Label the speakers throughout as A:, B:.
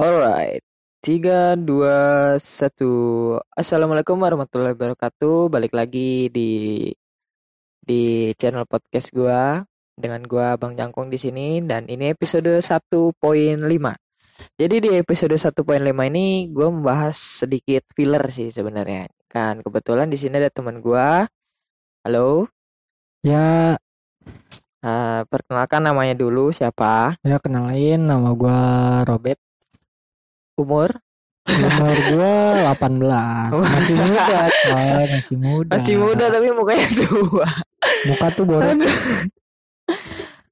A: Alright, tiga, dua, satu. Assalamualaikum warahmatullahi wabarakatuh. Balik lagi di di channel podcast gua dengan gua Bang Jangkung di sini dan ini episode 1.5. Jadi di episode 1.5 ini gua membahas sedikit filler sih sebenarnya. Kan kebetulan di sini ada teman gua. Halo.
B: Ya,
A: Uh, perkenalkan namanya dulu siapa?
B: ya kenalin nama gua Robert.
A: Umur?
B: Umur gua 18. Masih muda, coy, masih muda.
A: Masih muda tapi mukanya tua.
B: Muka tuh boros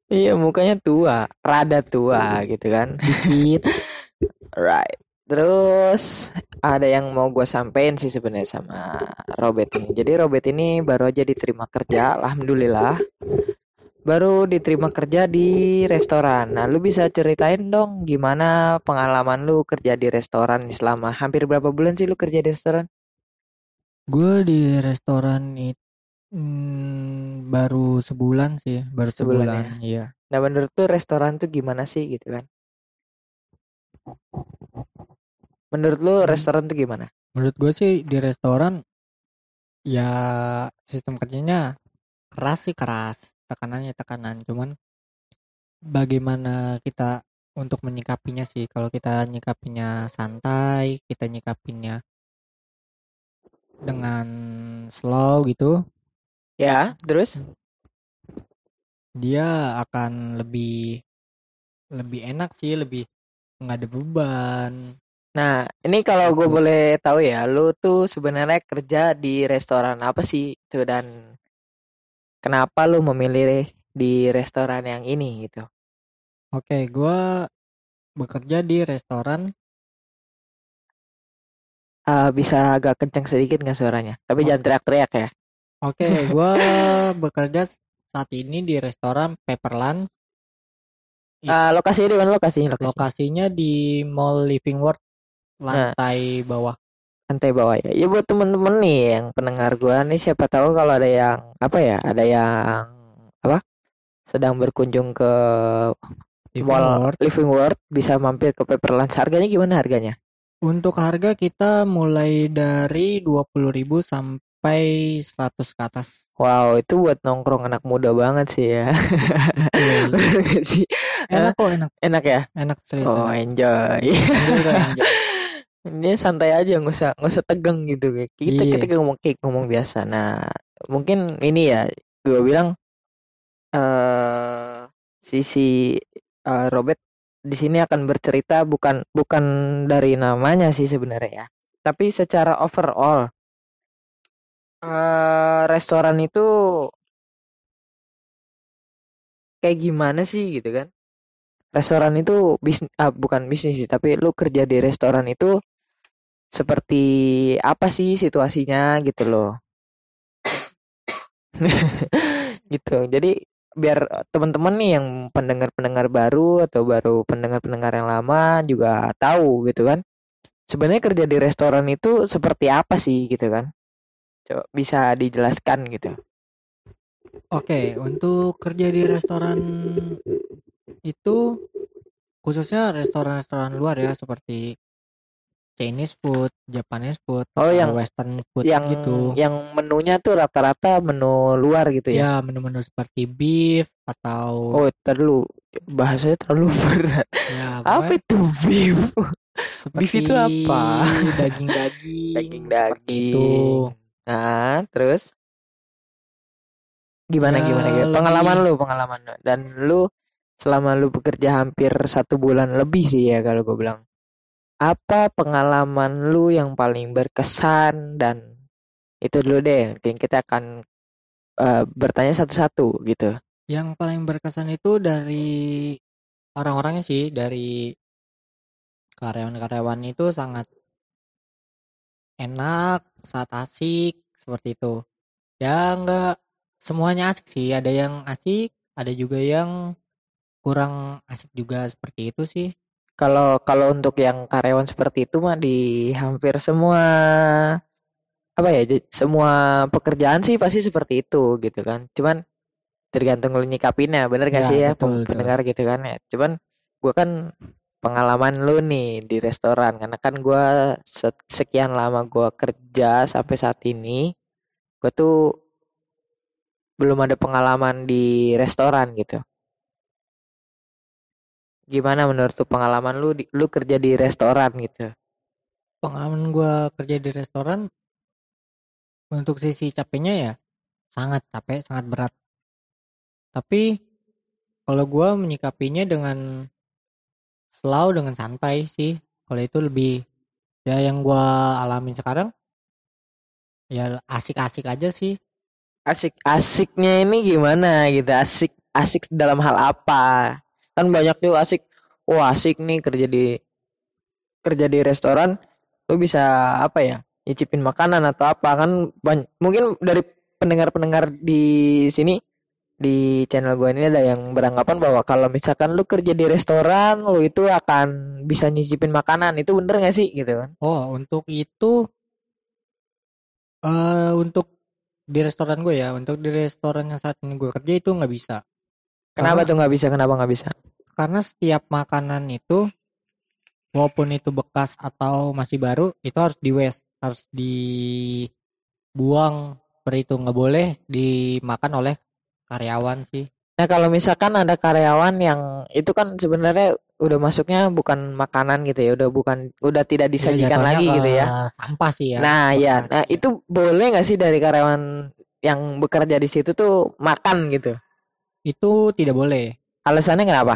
A: Iya mukanya tua, rada tua gitu kan.
B: dikit.
A: Right. Terus ada yang mau gue sampein sih sebenarnya sama Robert ini. Jadi Robert ini baru aja diterima kerja, alhamdulillah. Baru diterima kerja di restoran. Nah, lu bisa ceritain dong gimana pengalaman lu kerja di restoran selama hampir berapa bulan sih lu kerja di restoran?
B: Gua di restoran itu hmm, baru sebulan sih, baru
A: Sebulan
B: sebulan. Iya.
A: Nah, menurut tuh restoran tuh gimana sih gitu kan? Menurut lu
B: Hmm.
A: restoran tuh gimana?
B: Menurut gue sih di restoran ya sistem kerjanya keras sih keras, tekanannya tekanan. Cuman bagaimana kita untuk menyikapinya sih. Kalau kita nyikapinya santai, kita nyikapinya dengan slow gitu,
A: Ya, terus?
B: dia akan lebih lebih enak sih, lebih nggak ada beban.
A: Nah, ini kalau gue
B: Gitu.
A: boleh tahu ya, lu tuh sebenarnya kerja di restoran apa sih tuh dan kenapa lu memilih di restoran yang ini gitu?
B: Oke, gua bekerja di restoran.
A: Ah, bisa agak kenceng sedikit nggak suaranya? Tapi
B: Oh.
A: jangan teriak-teriak ya.
B: Oke, gua bekerja saat ini di restoran Pepper Lunch. It-
A: Ah, lokasinya di mana lokasinya? Lokasi.
B: Lokasinya di Mall Living World lantai bawah.
A: Lantai bawah ya. Ya buat temen-temen nih yang pendengar gua nih siapa tahu kalau ada yang apa ya, ada yang apa? Sedang berkunjung ke
B: Living
A: Mall
B: World.
A: Living World bisa mampir ke Pepper Lunch. Harganya gimana harganya?
B: Untuk harga kita mulai dari 20.000 sampai 100 ke atas.
A: Wow, itu buat nongkrong anak muda banget sih ya. Nggak sih?
B: Enak kok, enak.
A: Enak ya?
B: Enak serius.
A: Oh,
B: enak.
A: enjoy.
B: Enjoy.
A: Ini santai aja, nggak usah nggak usah tegang gitu. Kayak Kita
B: Iya.
A: kita ngomong kayak ngomong biasa. Nah, mungkin ini ya, gue bilang eh sisi eh, Robert di sini akan bercerita bukan bukan dari namanya sih sebenarnya ya, tapi secara overall eh restoran itu kayak gimana sih gitu kan? Restoran itu bisnis bukan bisnis sih, tapi lu kerja di restoran itu seperti apa sih situasinya gitu loh. gitu. Jadi biar teman-teman nih yang pendengar-pendengar baru atau baru pendengar-pendengar yang lama juga tahu gitu kan. Sebenarnya kerja di restoran itu seperti apa sih gitu kan? Coba bisa dijelaskan gitu.
B: Oke, untuk kerja di restoran itu khususnya restoran-restoran luar ya seperti Chinese food, Japanese food,
A: Oh, yang-
B: Western food
A: yang
B: gitu.
A: yang menunya tuh rata-rata menu luar gitu ya.
B: Ya, menu-menu seperti beef atau
A: Oh, terlalu bahasanya terlalu berat.
B: ya
A: Apa itu beef?
B: seperti
A: itu apa?
B: Daging-daging,
A: Daging-daging.
B: itu.
A: Nah, terus gimana
B: Ya,
A: gimana gitu?
B: lebih-
A: Pengalaman lu, pengalaman lu. Dan lu selama lu bekerja hampir satu bulan lebih sih ya kalau gue bilang. Apa pengalaman lu yang paling berkesan dan itu dulu deh. Mungkin kita akan eh, bertanya satu-satu gitu.
B: Yang paling berkesan itu dari orang-orangnya sih, dari karyawan-karyawan itu sangat enak, saat asik, seperti itu. Ya enggak semuanya asik sih, ada yang asik, ada juga yang kurang asik juga seperti itu sih.
A: Kalau kalau untuk yang karyawan seperti itu mah di hampir semua apa ya semua pekerjaan sih pasti seperti itu gitu kan. Cuman tergantung lu nyikapinnya bener gak
B: Ya,
A: sih ya
B: betul,
A: pem-
B: betul.
A: pendengar gitu kan ya. Cuman gua kan pengalaman lu nih di restoran karena kan gua se- sekian lama gua kerja sampai saat ini gua tuh belum ada pengalaman di restoran gitu. Gimana menurut tuh pengalaman lu di, lu kerja di restoran gitu?
B: Pengalaman gua kerja di restoran untuk sisi capeknya ya sangat capek, sangat berat. Tapi kalau gua menyikapinya dengan slow dengan santai sih. Kalau itu lebih ya yang gua alamin sekarang ya asik-asik aja sih.
A: Asik-asiknya ini gimana gitu? Asik asik dalam hal apa? Kan banyak tuh asik. Wah, asik nih kerja di kerja di restoran lu bisa apa ya? Nyicipin makanan atau apa kan banyak, mungkin dari pendengar-pendengar di sini di channel gue ini ada yang beranggapan bahwa kalau misalkan lu kerja di restoran lu itu akan bisa nyicipin makanan itu bener gak sih gitu kan
B: Oh, untuk itu eh untuk di restoran gue ya, untuk di restoran yang saat ini gue kerja itu nggak bisa.
A: Kenapa
B: Karena
A: tuh nggak bisa kenapa nggak bisa
B: karena setiap makanan itu walaupun itu bekas atau masih baru itu harus di waste, harus dibuang seperti itu nggak boleh dimakan oleh karyawan sih.
A: nah kalau misalkan ada karyawan yang itu kan sebenarnya udah masuknya bukan makanan gitu ya udah bukan udah tidak
B: Ya,
A: disajikan
B: jatuhnya
A: lagi
B: ke
A: gitu ya
B: Sampah sih ya.
A: nah ya
B: bekas.
A: nah itu boleh nggak sih dari karyawan yang bekerja di situ tuh makan gitu
B: Itu tidak boleh.
A: alasannya kenapa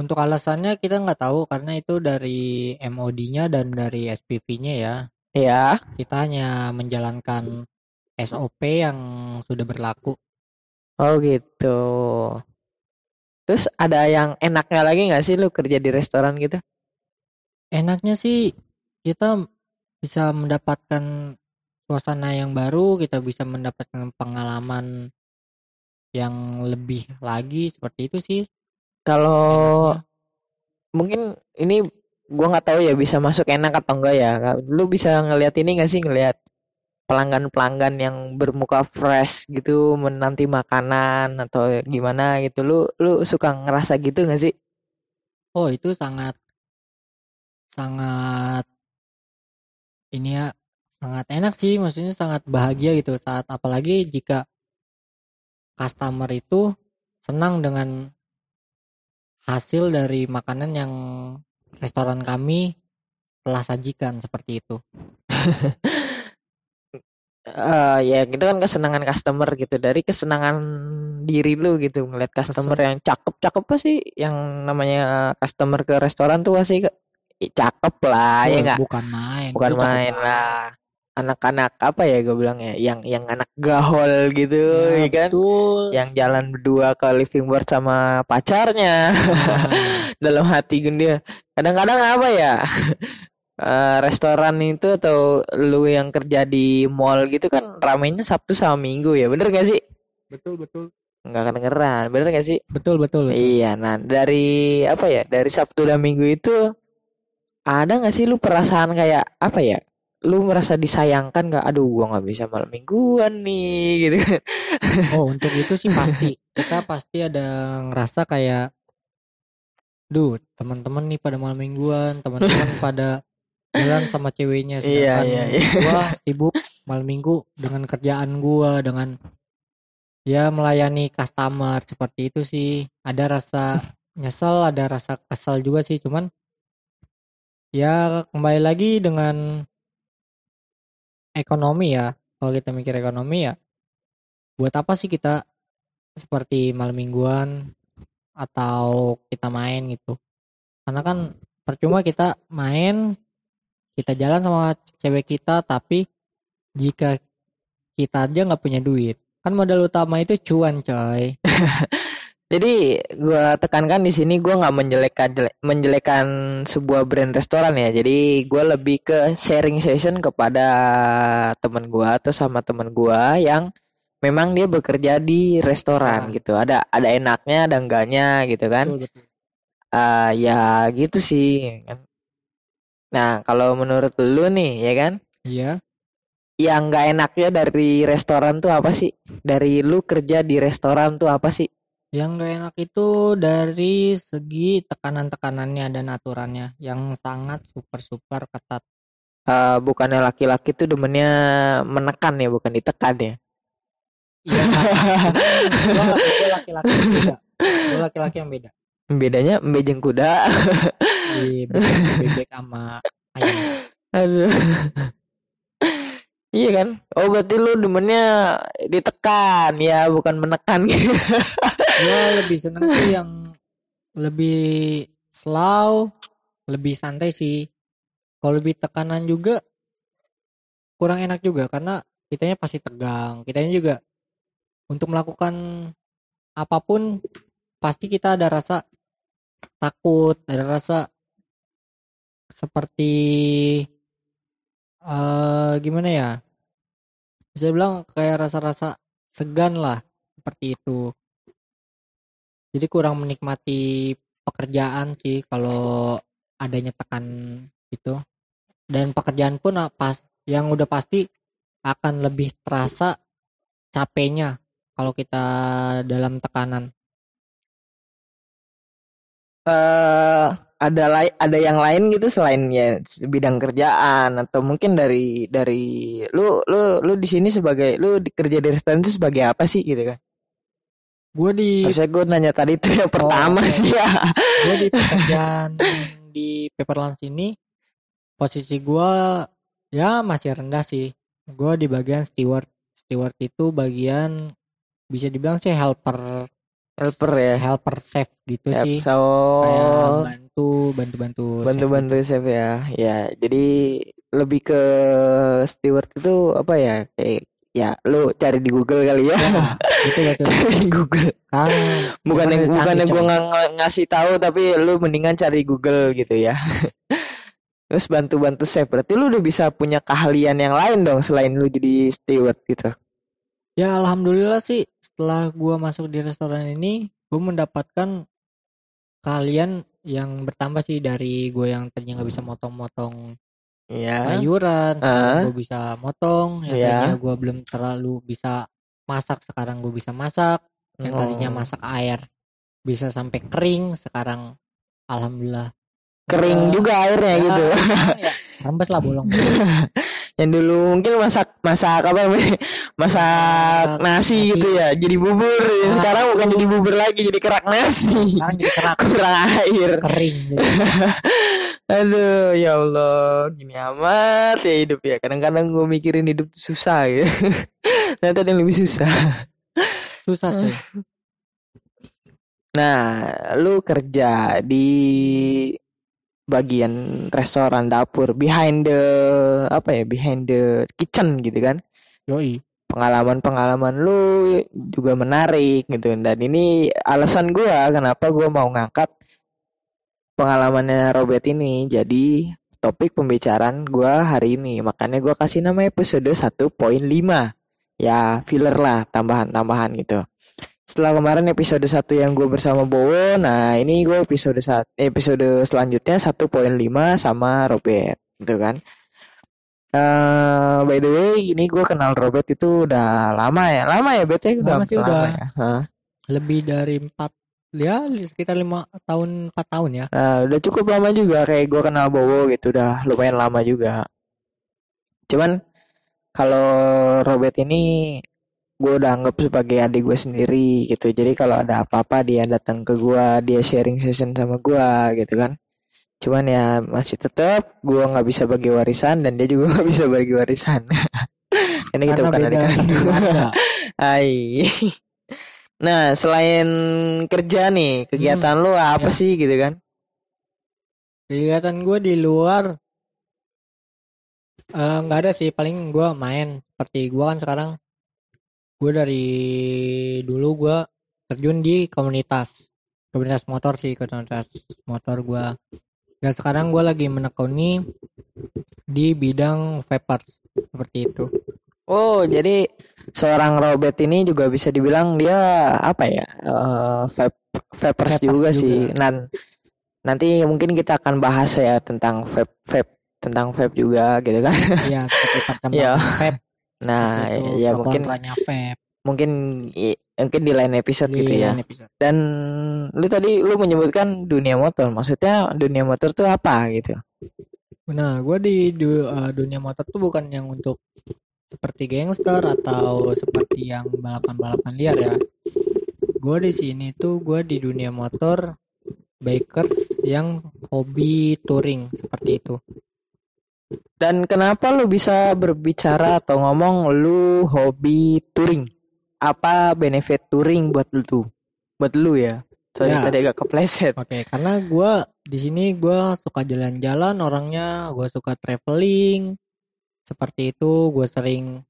B: Untuk alasannya kita nggak tahu karena itu dari MOD-nya dan dari SPV-nya ya.
A: ya
B: Kita hanya menjalankan SOP yang sudah berlaku.
A: oh gitu terus ada yang enaknya lagi nggak sih lu kerja di restoran gitu
B: Enaknya sih kita bisa mendapatkan suasana yang baru, kita bisa mendapatkan pengalaman yang lebih lagi seperti itu sih.
A: kalau mungkin ini gua nggak tahu ya bisa masuk enak atau enggak ya. Lu bisa ngelihat ini nggak sih ngelihat pelanggan-pelanggan yang bermuka fresh gitu menanti makanan atau gimana gitu. Lu lu suka ngerasa gitu nggak sih?
B: Oh, itu sangat sangat ini ya sangat enak sih, maksudnya sangat bahagia gitu saat apalagi jika customer itu senang dengan hasil dari makanan yang restoran kami telah sajikan seperti itu.
A: Eh ya gitu kan kesenangan customer gitu. Dari kesenangan diri lu gitu ngeliat customer yang cakep-cakep pasti yang namanya customer ke restoran tuh pasti cakep lah ya
B: Oh,
A: nggak?
B: bukan main,
A: bukan
B: itu cakep
A: main lah anak-anak apa ya gue bilang ya yang yang anak gahol gitu
B: Ya,
A: ya kan
B: betul.
A: yang jalan berdua ke living bar sama pacarnya
B: Nah,
A: dalam hati dia kadang-kadang apa ya eh, restoran itu atau lu yang kerja di mall gitu kan ramainya Sabtu sama Minggu ya bener gak sih
B: betul betul.
A: nggak kedengeran bener gak sih
B: Betul betul betul.
A: iya nah dari apa ya dari Sabtu dan Minggu itu ada nggak sih lu perasaan kayak apa ya lu merasa disayangkan nggak aduh gua nggak bisa malam mingguan nih gitu
B: Oh, untuk itu sih pasti. Kita pasti ada ngerasa kayak duh, teman-teman nih pada malam mingguan, teman-teman pada jalan sama ceweknya
A: Iya,
B: sedangkan
A: iya, iya.
B: gua sibuk malam minggu dengan kerjaan gua dengan ya melayani customer seperti itu sih. Ada rasa nyesel, ada rasa kesal juga sih, cuman ya kembali lagi dengan ekonomi ya. Kalau kita mikir ekonomi ya buat apa sih kita seperti malam mingguan atau kita main gitu? Karena kan percuma kita main kita jalan sama cewek kita tapi jika kita aja nggak punya duit. Kan modal utama itu cuan coy
A: Jadi gua tekankan di sini gua nggak menjelekkan menjelekan sebuah brand restoran ya. Jadi gua lebih ke sharing session kepada teman gua atau sama teman gua yang memang dia bekerja di restoran
B: Restoran.
A: gitu. Ada ada enaknya, ada enggaknya gitu kan.
B: betul betul
A: Ah ya gitu sih kan. Nah, kalau menurut lu nih ya kan,
B: iya
A: yang nggak enaknya dari restoran tuh apa sih? Dari lu kerja di restoran tuh apa sih?
B: Yang gak enak itu dari segi tekanan-tekanannya dan aturannya yang sangat super-super ketat.
A: Eh, bukannya laki-laki tuh demennya menekan ya, bukan ditekan ya.
B: Iya? Gue laki-laki yang beda. Gue laki-laki yang beda.
A: Bedanya mbejeng kuda.
B: Di bebek, bebek sama ayam.
A: Aduh. Iya kan? Oh berarti lu demennya ditekan ya, bukan menekan.
B: Gue lebih seneng tuh yang lebih slow, lebih santai sih. Kalau lebih tekanan juga kurang enak juga karena kitanya pasti tegang. Kitanya juga untuk melakukan apa pun pasti kita ada rasa takut, ada rasa seperti eh gimana ya? Bisa bilang kayak rasa-rasa segan lah seperti itu. Jadi kurang menikmati pekerjaan sih kalau adanya tekan itu. Dan pekerjaan pun ah, pas yang udah pasti akan lebih terasa capeknya kalau kita dalam tekanan.
A: eh ada lai ada yang lain gitu selain ya bidang kerjaan atau mungkin dari dari lu lu lu di sini sebagai lu kerja di restoran itu sebagai apa sih gitu kan?
B: Gue di
A: Harusnya gue nanya tadi itu yang pertama
B: oke.
A: sih ya.
B: gue di pekerjaan di paper lunch ini posisi gue ya masih rendah sih. Gue di bagian steward. Steward itu bagian bisa dibilang sih helper
A: Helper ya.
B: helper chef gitu
A: Yap,
B: sih.
A: so
B: Kayak bantu bantu bantu
A: bantu-bantu chef ya. Ya, jadi lebih ke steward itu apa ya? Kayak ya lu cari di Google kali ya.
B: Ya, gitu gitu.
A: cari di Google.
B: Kan
A: Bukannya
B: Cuman
A: bukannya
B: canggih,
A: gue nggak ngasih tahu tapi lu mendingan cari Google gitu ya. Terus bantu-bantu chef. Berarti lu udah bisa punya keahlian yang lain dong selain lu jadi steward gitu.
B: Ya alhamdulillah sih setelah gua masuk di restoran ini gue mendapatkan kalian yang bertambah sih dari gue yang tadinya nggak bisa motong-motong
A: Iya.
B: sayuran
A: Ah.
B: gue bisa motong yang
A: Iya.
B: tadinya gue belum terlalu bisa masak sekarang gue bisa masak yang tadinya
A: Oh.
B: masak air bisa sampai kering sekarang alhamdulillah
A: Kering
B: Eh,
A: juga airnya
B: ya,
A: gitu.
B: ya, rembes lah bolong
A: Yang dulu mungkin masak masak apa? Masak
B: Masak
A: nasi
B: nasi.
A: gitu ya. Jadi bubur.
B: Ah,
A: Sekarang bukan jadi bubur lagi, jadi kerak nasi.
B: sekarang jadi kerak
A: Kurang air.
B: kering gitu.
A: Aduh, ya Allah, gini amat ya hidup ya. Kadang-kadang gue mikirin hidup susah ya. Ternyata ada yang lebih susah.
B: susah coy
A: Nah, lu kerja di bagian restoran dapur, behind the apa ya, behind the kitchen gitu kan.
B: yoi
A: Pengalaman-pengalaman lu juga menarik gitu. Dan ini alasan gua kenapa gua mau ngangkat pengalamannya Robert ini jadi topik pembicaraan gua hari ini. Makanya gua kasih nama episode 1.5. Ya, filler lah, tambahan-tambahan gitu. Setelah kemarin episode 1 yang gue bersama Bowo, nah ini gue episode sat- episode selanjutnya 1.5 sama Robert, gitu kan. eh by the way, ini gue kenal Robert itu udah lama ya, lama ya Bet ya, udah
B: Lama sih,
A: lama
B: udah.
A: ya.
B: Lebih dari empat ya sekitar lima tahun empat tahun ya
A: Nah, udah cukup lama juga kayak gue kenal Bowo gitu, udah lumayan lama juga. Cuman kalau Robert ini gue udah anggap sebagai adik gue sendiri gitu. Jadi kalau ada apa-apa dia datang ke gue, dia sharing session sama gue gitu kan. Cuman ya masih tetap gue nggak bisa bagi warisan dan dia juga nggak bisa bagi warisan. Ini kita bukan adik kandung. Hai. Nah, selain kerja nih, kegiatan lu apa
B: ya.
A: sih gitu kan?
B: kegiatan gue di luar eh, nggak ada sih. Paling gue main. Seperti gue kan sekarang gue dari dulu gue terjun di komunitas. Komunitas motor sih komunitas motor gue dan sekarang gue lagi menekuni di bidang vapers. Seperti itu
A: Oh, jadi seorang Robert ini juga bisa dibilang dia apa ya? eh vape, vapers
B: Vapers
A: juga,
B: juga.
A: sih. Dan nanti mungkin kita akan bahas ya tentang vape vape tentang vape juga gitu kan.
B: ya seperti
A: Ya.
B: vape
A: Nah,
B: itu,
A: ya
B: pro
A: mungkin
B: vape
A: mungkin i- mungkin di lain episode
B: di
A: gitu ya
B: episode.
A: dan lu tadi lu menyebutkan dunia motor maksudnya dunia motor tuh apa gitu
B: Nah, gue di du- eh, dunia motor tuh bukan yang untuk seperti gangster atau seperti yang balapan-balapan liar ya. Gue di sini tuh gue di dunia motor bikers yang hobi touring seperti itu.
A: dan kenapa lu bisa berbicara atau ngomong lu hobi touring apa benefit touring buat lu tuh buat lu ya soalnya
B: Ya.
A: tadi agak kepleset
B: Oke, karena gue di sini gue suka jalan-jalan orangnya, gue suka traveling seperti itu. Gue sering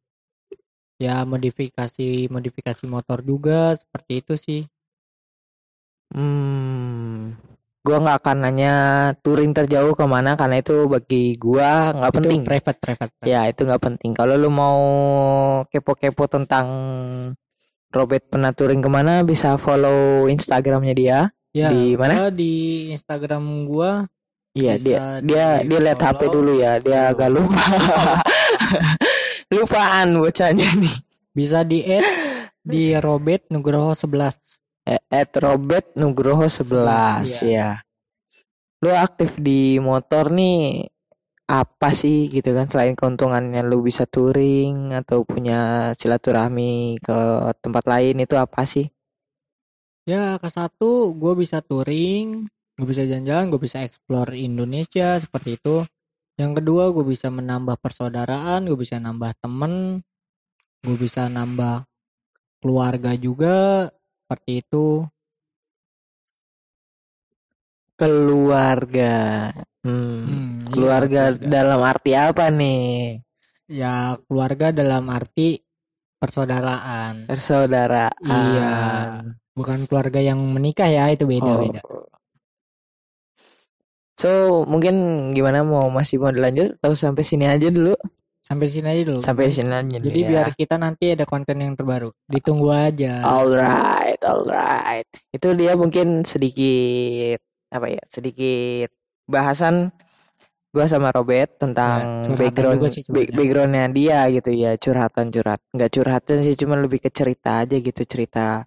B: ya modifikasi modifikasi motor juga seperti itu sih.
A: Hmm, gua nggak akan nanya touring terjauh ke mana karena itu bagi gua nggak penting.
B: private private. private.
A: Ya itu nggak penting. Kalau lu mau kepo-kepo tentang Robert pernah touring ke mana, bisa follow Instagramnya dia.
B: Ya,
A: Di mana?
B: di Instagram gua
A: Iya dia dia dia lihat HP dulu ya. Dia agak lupa. Lupaan bocahnya nih.
B: bisa di add di Robert Nugroho 11.
A: Eh, At Robert Nugroho 11
B: 11,
A: ya. Lu aktif di motor nih apa sih gitu kan selain keuntungannya lu bisa touring atau punya silaturahmi ke tempat lain itu apa sih?
B: Ya, ke satu gue bisa touring, gue bisa jalan-jalan, gue bisa explore Indonesia seperti itu. Yang kedua gue bisa menambah persaudaraan, gue bisa nambah temen, gue bisa nambah keluarga juga seperti itu.
A: Keluarga. Hmm,
B: Hmm, iya,
A: keluarga dalam arti apa nih?
B: Ya keluarga dalam arti persaudaraan.
A: Persaudaraan.
B: Iya. Bukan keluarga yang menikah ya, itu beda-beda.
A: Oh. So, mungkin gimana mau masih mau dilanjut atau sampai sini aja dulu?
B: Sampai sini aja dulu.
A: Sampai sini aja
B: Jadi
A: ya.
B: biar kita nanti ada konten yang terbaru. Ditunggu aja.
A: Alright, alright. Itu dia mungkin sedikit apa ya? Sedikit bahasan gua sama Robert tentang
B: Ya,
A: background
B: sih
A: backgroundnya dia gitu ya, curhatan curhat. Nggak curhatan sih, cuma lebih ke cerita aja gitu cerita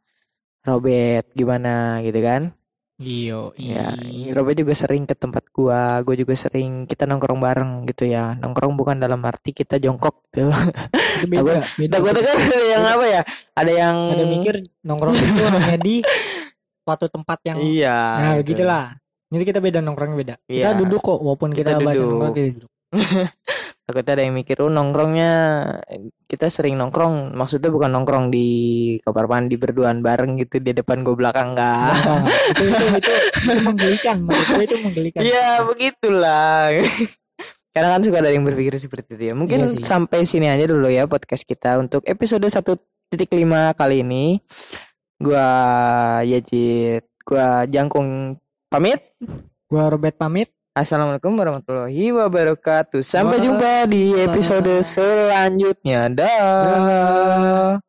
A: Robert gimana gitu kan?
B: Iyo,
A: Ya,
B: iya.
A: Robert juga sering ke tempat gua, gua juga sering kita nongkrong bareng gitu ya. Nongkrong bukan dalam arti kita jongkok tuh.
B: Itu beda, beda.
A: Takutnya kan ada yang apa ya? Ada yang
B: Ada mikir nongkrong itu hanya di suatu tempat yang
A: Iya.
B: Nah,
A: gitu.
B: begitulah. Jadi kita beda nongkrong beda. Kita
A: Iya.
B: duduk kok walaupun
A: Kita
B: kita, bahas
A: duduk.
B: nongkrong kita duduk.
A: Takutnya ada yang mikir, oh nongkrongnya kita sering nongkrong, maksudnya bukan nongkrong di kamar mandi berduaan bareng gitu di depan gue belakang enggak.
B: Enggak. itu, itu, itu, itu menggelikan. Menurut itu menggelikan.
A: Iya begitulah. Karena kan suka ada yang berpikir seperti itu ya. Mungkin
B: Iya sih.
A: sampai sini aja dulu ya podcast kita untuk episode 1.5 kali ini. Gua Yajid, gua Jangkung pamit.
B: Gua Robert pamit.
A: Assalamualaikum warahmatullahi wabarakatuh. Sampai jumpa di episode selanjutnya. Dah.